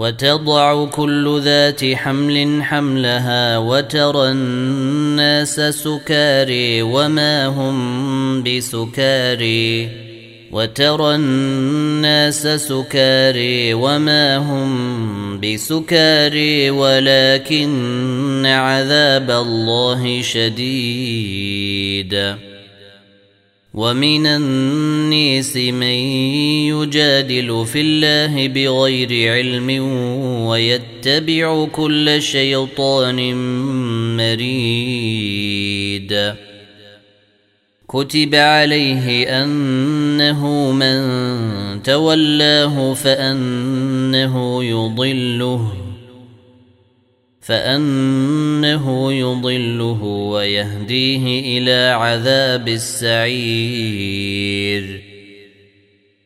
وتضع كل ذات حمل حملها وترى الناس سكارى وما هم بسكارى وترى الناس سكارى وما هم بسكارى ولكن عذاب الله شديد ومن الناس من يجادل في الله بغير علم ويتبع كل شيطان مريد. كتب عليه أنه من تولاه فأنه يضله. فانه يضله ويهديه إلى عذاب السعير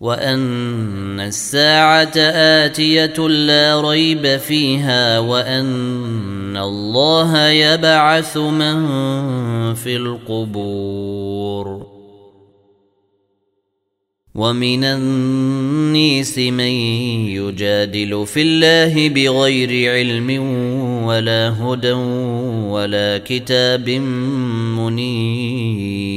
وان الساعة اتيه لا ريب فيها وان الله يبعث من في القبور ومن النيس من يجادل في الله بغير علم ولا هدى ولا كتاب منير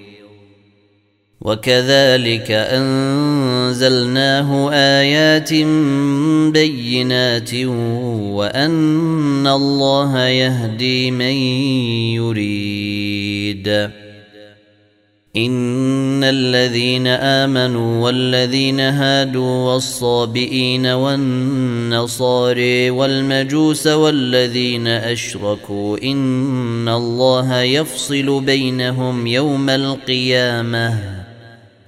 وكذلك أنزلناه آيات بينات وأن الله يهدي من يريد. إن الذين آمنوا والذين هادوا والصابئين والنصاري والمجوس والذين أشركوا إن الله يفصل بينهم يوم القيامة.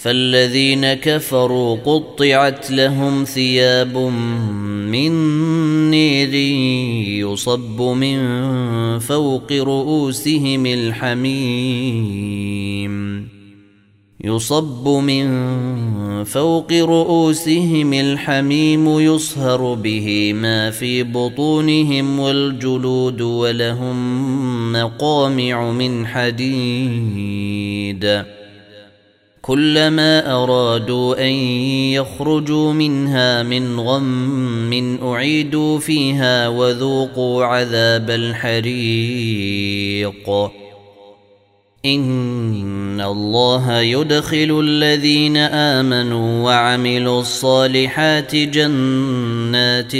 فالذين كفروا قطعت لهم ثياب من نير يصب من فوق رؤوسهم الحميم. يصب من فوق رؤوسهم الحميم يصهر به ما في بطونهم والجلود ولهم مقامع من حديد. كلما أرادوا أن يخرجوا منها من غم أعيدوا فيها وذوقوا عذاب الحريق. إن الله يدخل الذين آمنوا وعملوا الصالحات جنات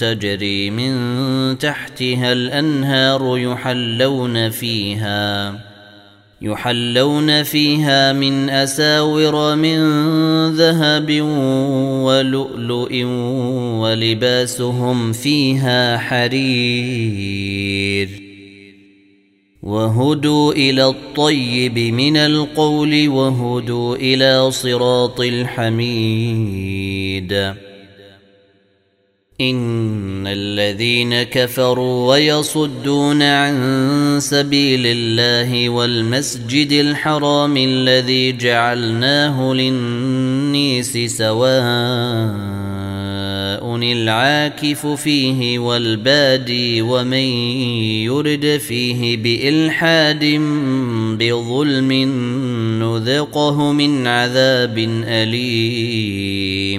تجري من تحتها الأنهار يحلون فيها. يحلون فيها من أساور من ذهب ولؤلؤ ولباسهم فيها حرير. وهدوا إلى الطيب من القول وهدوا إلى صراط الحميد. إن الذين كفروا ويصدون عن سبيل الله والمسجد الحرام الذي جعلناه للنيس سواء العاكف فيه والبادي ومن يرد فيه بإلحاد بظلم نذقه من عذاب أليم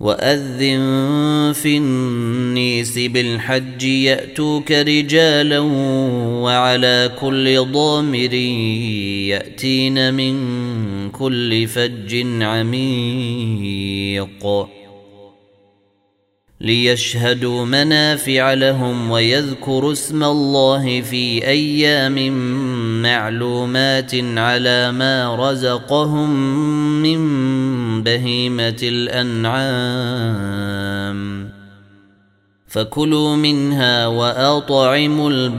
وأذن في النيس بالحج يأتوك رجالا وعلى كل ضامر يأتين من كل فج عميق. ليشهدوا منافع لهم ويذكروا اسم الله في أيام معلومات على ما رزقهم من بهيمة الأنعام. فكلوا منها وأطعموا البائس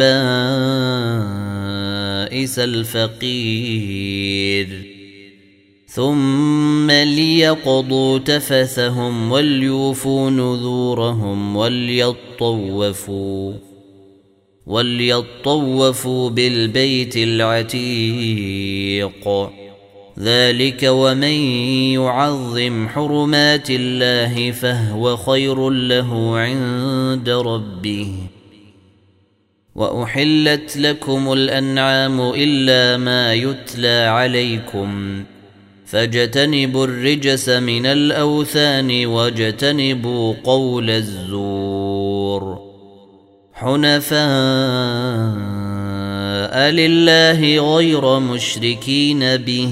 الفقير. ثم ليقضوا تفثهم وليوفوا نذورهم وليطوفوا وليطوفوا بالبيت العتيق. ذلك ومن يعظم حرمات الله فهو خير له عند ربه. وأحلت لكم الأنعام إلا ما يتلى عليكم. فاجتنبوا الرجس من الأوثان واجتنبوا قول الزور. حنفاء لله غير مشركين به.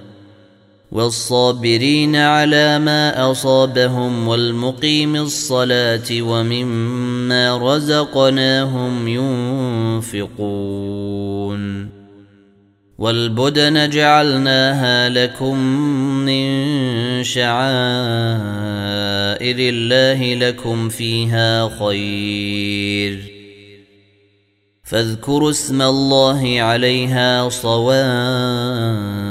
والصابرين على ما أصابهم والمقيم الصلاة ومما رزقناهم ينفقون والبدن جعلناها لكم من شعائر الله لكم فيها خير فاذكروا اسم الله عليها صواف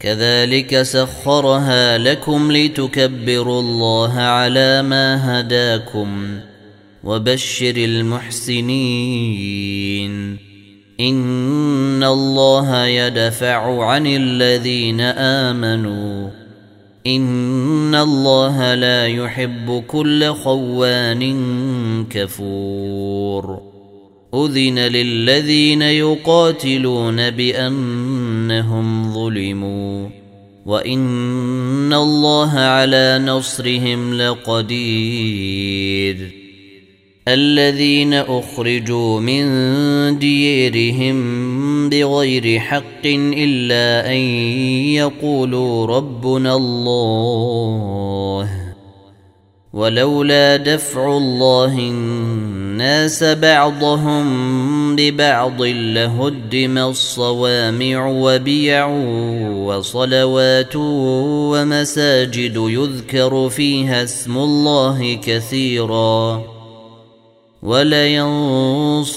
كذلك سخرها لكم لتكبروا الله على ما هداكم وبشر المحسنين. إن الله يدفع عن الذين آمنوا. إن الله لا يحب كل خوان كفور. اذن للذين يقاتلون بانهم ظلموا وان الله على نصرهم لقدير الذين اخرجوا من ديرهم بغير حق الا ان يقولوا ربنا الله ولولا دفع الله الناس بعضهم ببعض لهدم الصوامع وبيع وصلوات ومساجد يذكر فيها اسم الله كثيرا ولينصرن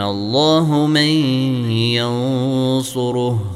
الله من ينصره.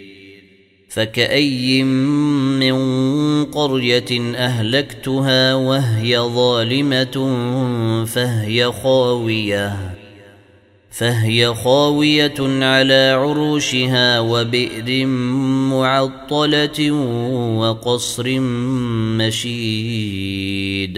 فكأي من قرية أهلكتها وهي ظالمة فهي خاوية فهي خاوية على عروشها وبئر معطلة وقصر مشيد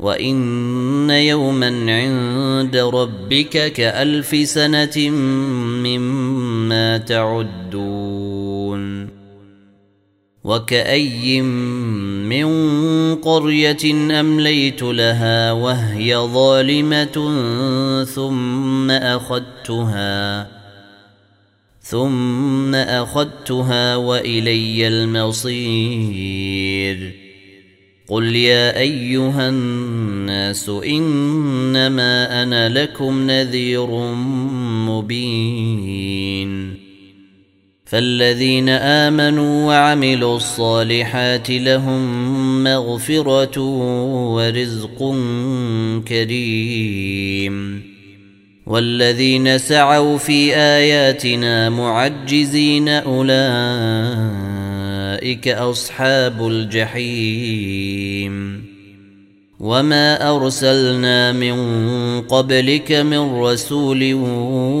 وإن يوما عند ربك كألف سنة مما تعدون وكأي من قرية أمليت لها وهي ظالمة ثم أخذتها ثم أخذتها وإلي المصير قل يا أيها الناس إنما أنا لكم نذير مبين فالذين امنوا وعملوا الصالحات لهم مغفره ورزق كريم والذين سعوا في اياتنا معجزين اولئك أصحاب الجحيم. وما أرسلنا من قبلك من رسول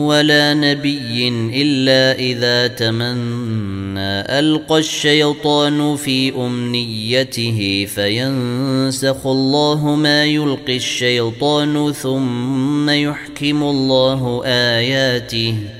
ولا نبي إلا إذا تمنى ألقى الشيطان في أمنيته فينسخ الله ما يلقي الشيطان ثم يحكم الله آياته.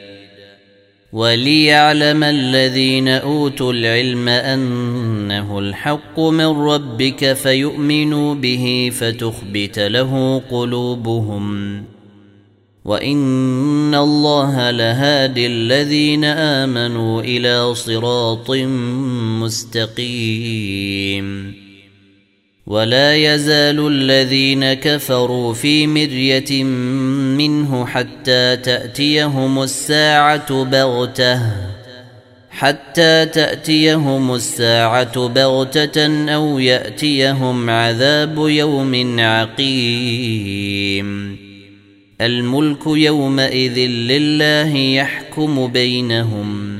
وليعلم الذين أوتوا العلم أنه الحق من ربك فيؤمنوا به فتخبت له قلوبهم. وإن الله لهادي الذين آمنوا إلى صراط مستقيم. ولا يزال الذين كفروا في مرية منه حتى تأتيهم الساعة بغتة حتى تأتيهم الساعة بغتة أو يأتيهم عذاب يوم عقيم. الملك يومئذ لله يحكم بينهم.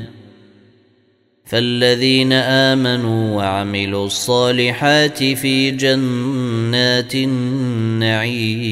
فالذين آمنوا وعملوا الصالحات في جنات النعيم.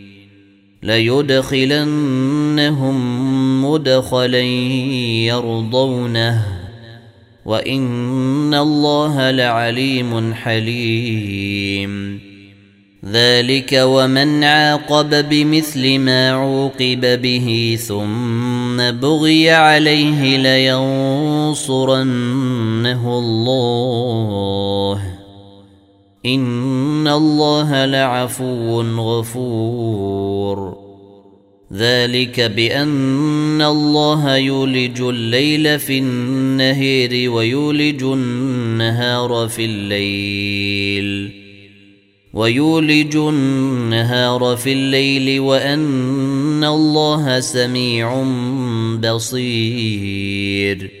ليدخلنهم مدخلا يرضونه. وإن الله لعليم حليم. ذلك ومن عاقب بمثل ما عوقب به ثم بغي عليه لينصرنه الله. ان الله لعفو غفور. ذلك بان الله يولج الليل في النهير ويولج النهار في الليل. ويولج النهار في الليل وان الله سميع بصير.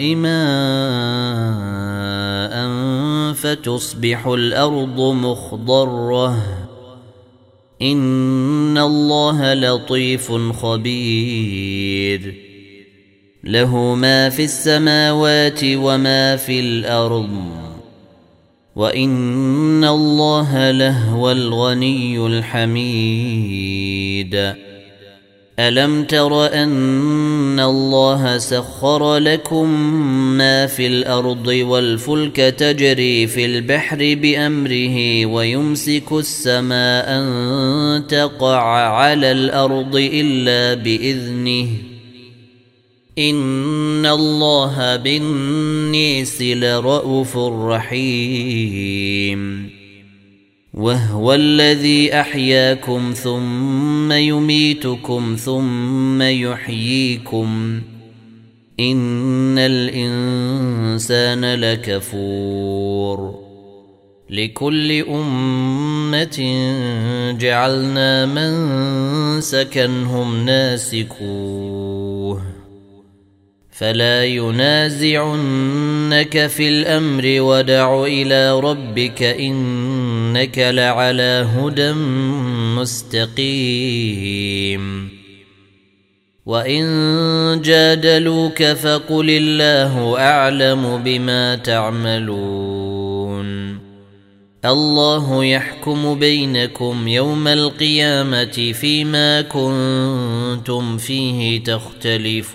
ماء فتصبح الأرض مخضرة. إن الله لطيف خبير. له ما في السماوات وما في الأرض. وإن الله لهو الغني الحميد. ألم تر أن الله سخر لكم ما في الأرض والفلك تجري في البحر بأمره ويمسك السماء أن تقع على الأرض إلا بإذنه. إن الله بالنيس لرءوف رحيم. وهو الذي أحياكم ثم يميتكم ثم يحييكم. إن الإنسان لكفور. لكل أمة جعلنا من سكنهم ناسكوه. فلا ينازعنك في الأمر ودع إلى ربك إنك لعلى هدى مستقيم. وإن جادلوك فقل الله أعلم بما تعملون. الله يحكم بينكم يوم القيامة فيما كنتم فيه تختلفون.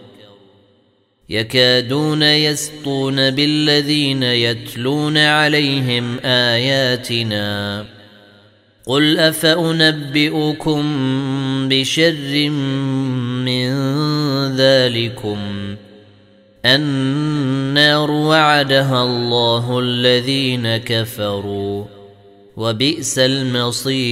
يكادون يسطون بالذين يتلون عليهم آياتنا. قل أفأنبئكم بشر من ذلكم؟ النار وعدها الله الذين كفروا وبئس المصير.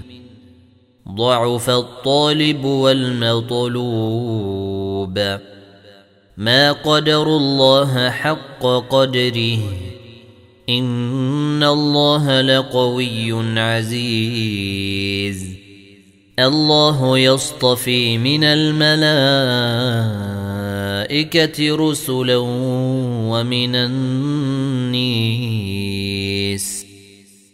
ضعف الطالب والمطلوب. ما قدروا الله حق قدره. إن الله لقوي عزيز. الله يصطفي من الملائكة رسلا ومن النيس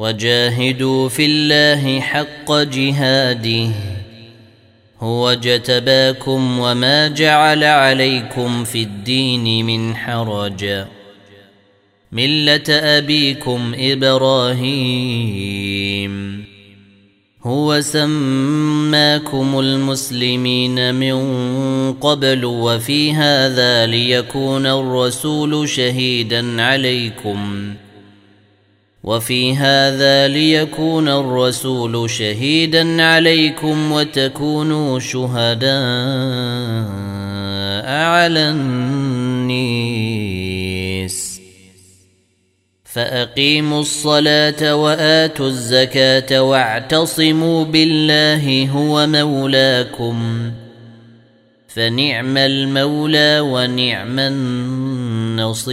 وجاهدوا في الله حق جهاده. هو جتباكم وما جعل عليكم في الدين من حرج. ملة أبيكم إبراهيم. هو سماكم المسلمين من قبل وفي هذا ليكون الرسول شهيدا عليكم. وفي هذا ليكون الرسول شهيدا عليكم وتكونوا شهداء على النيس. فأقيموا الصلاة وآتوا الزكاة واعتصموا بالله هو مولاكم. فنعم المولى ونعم النصير.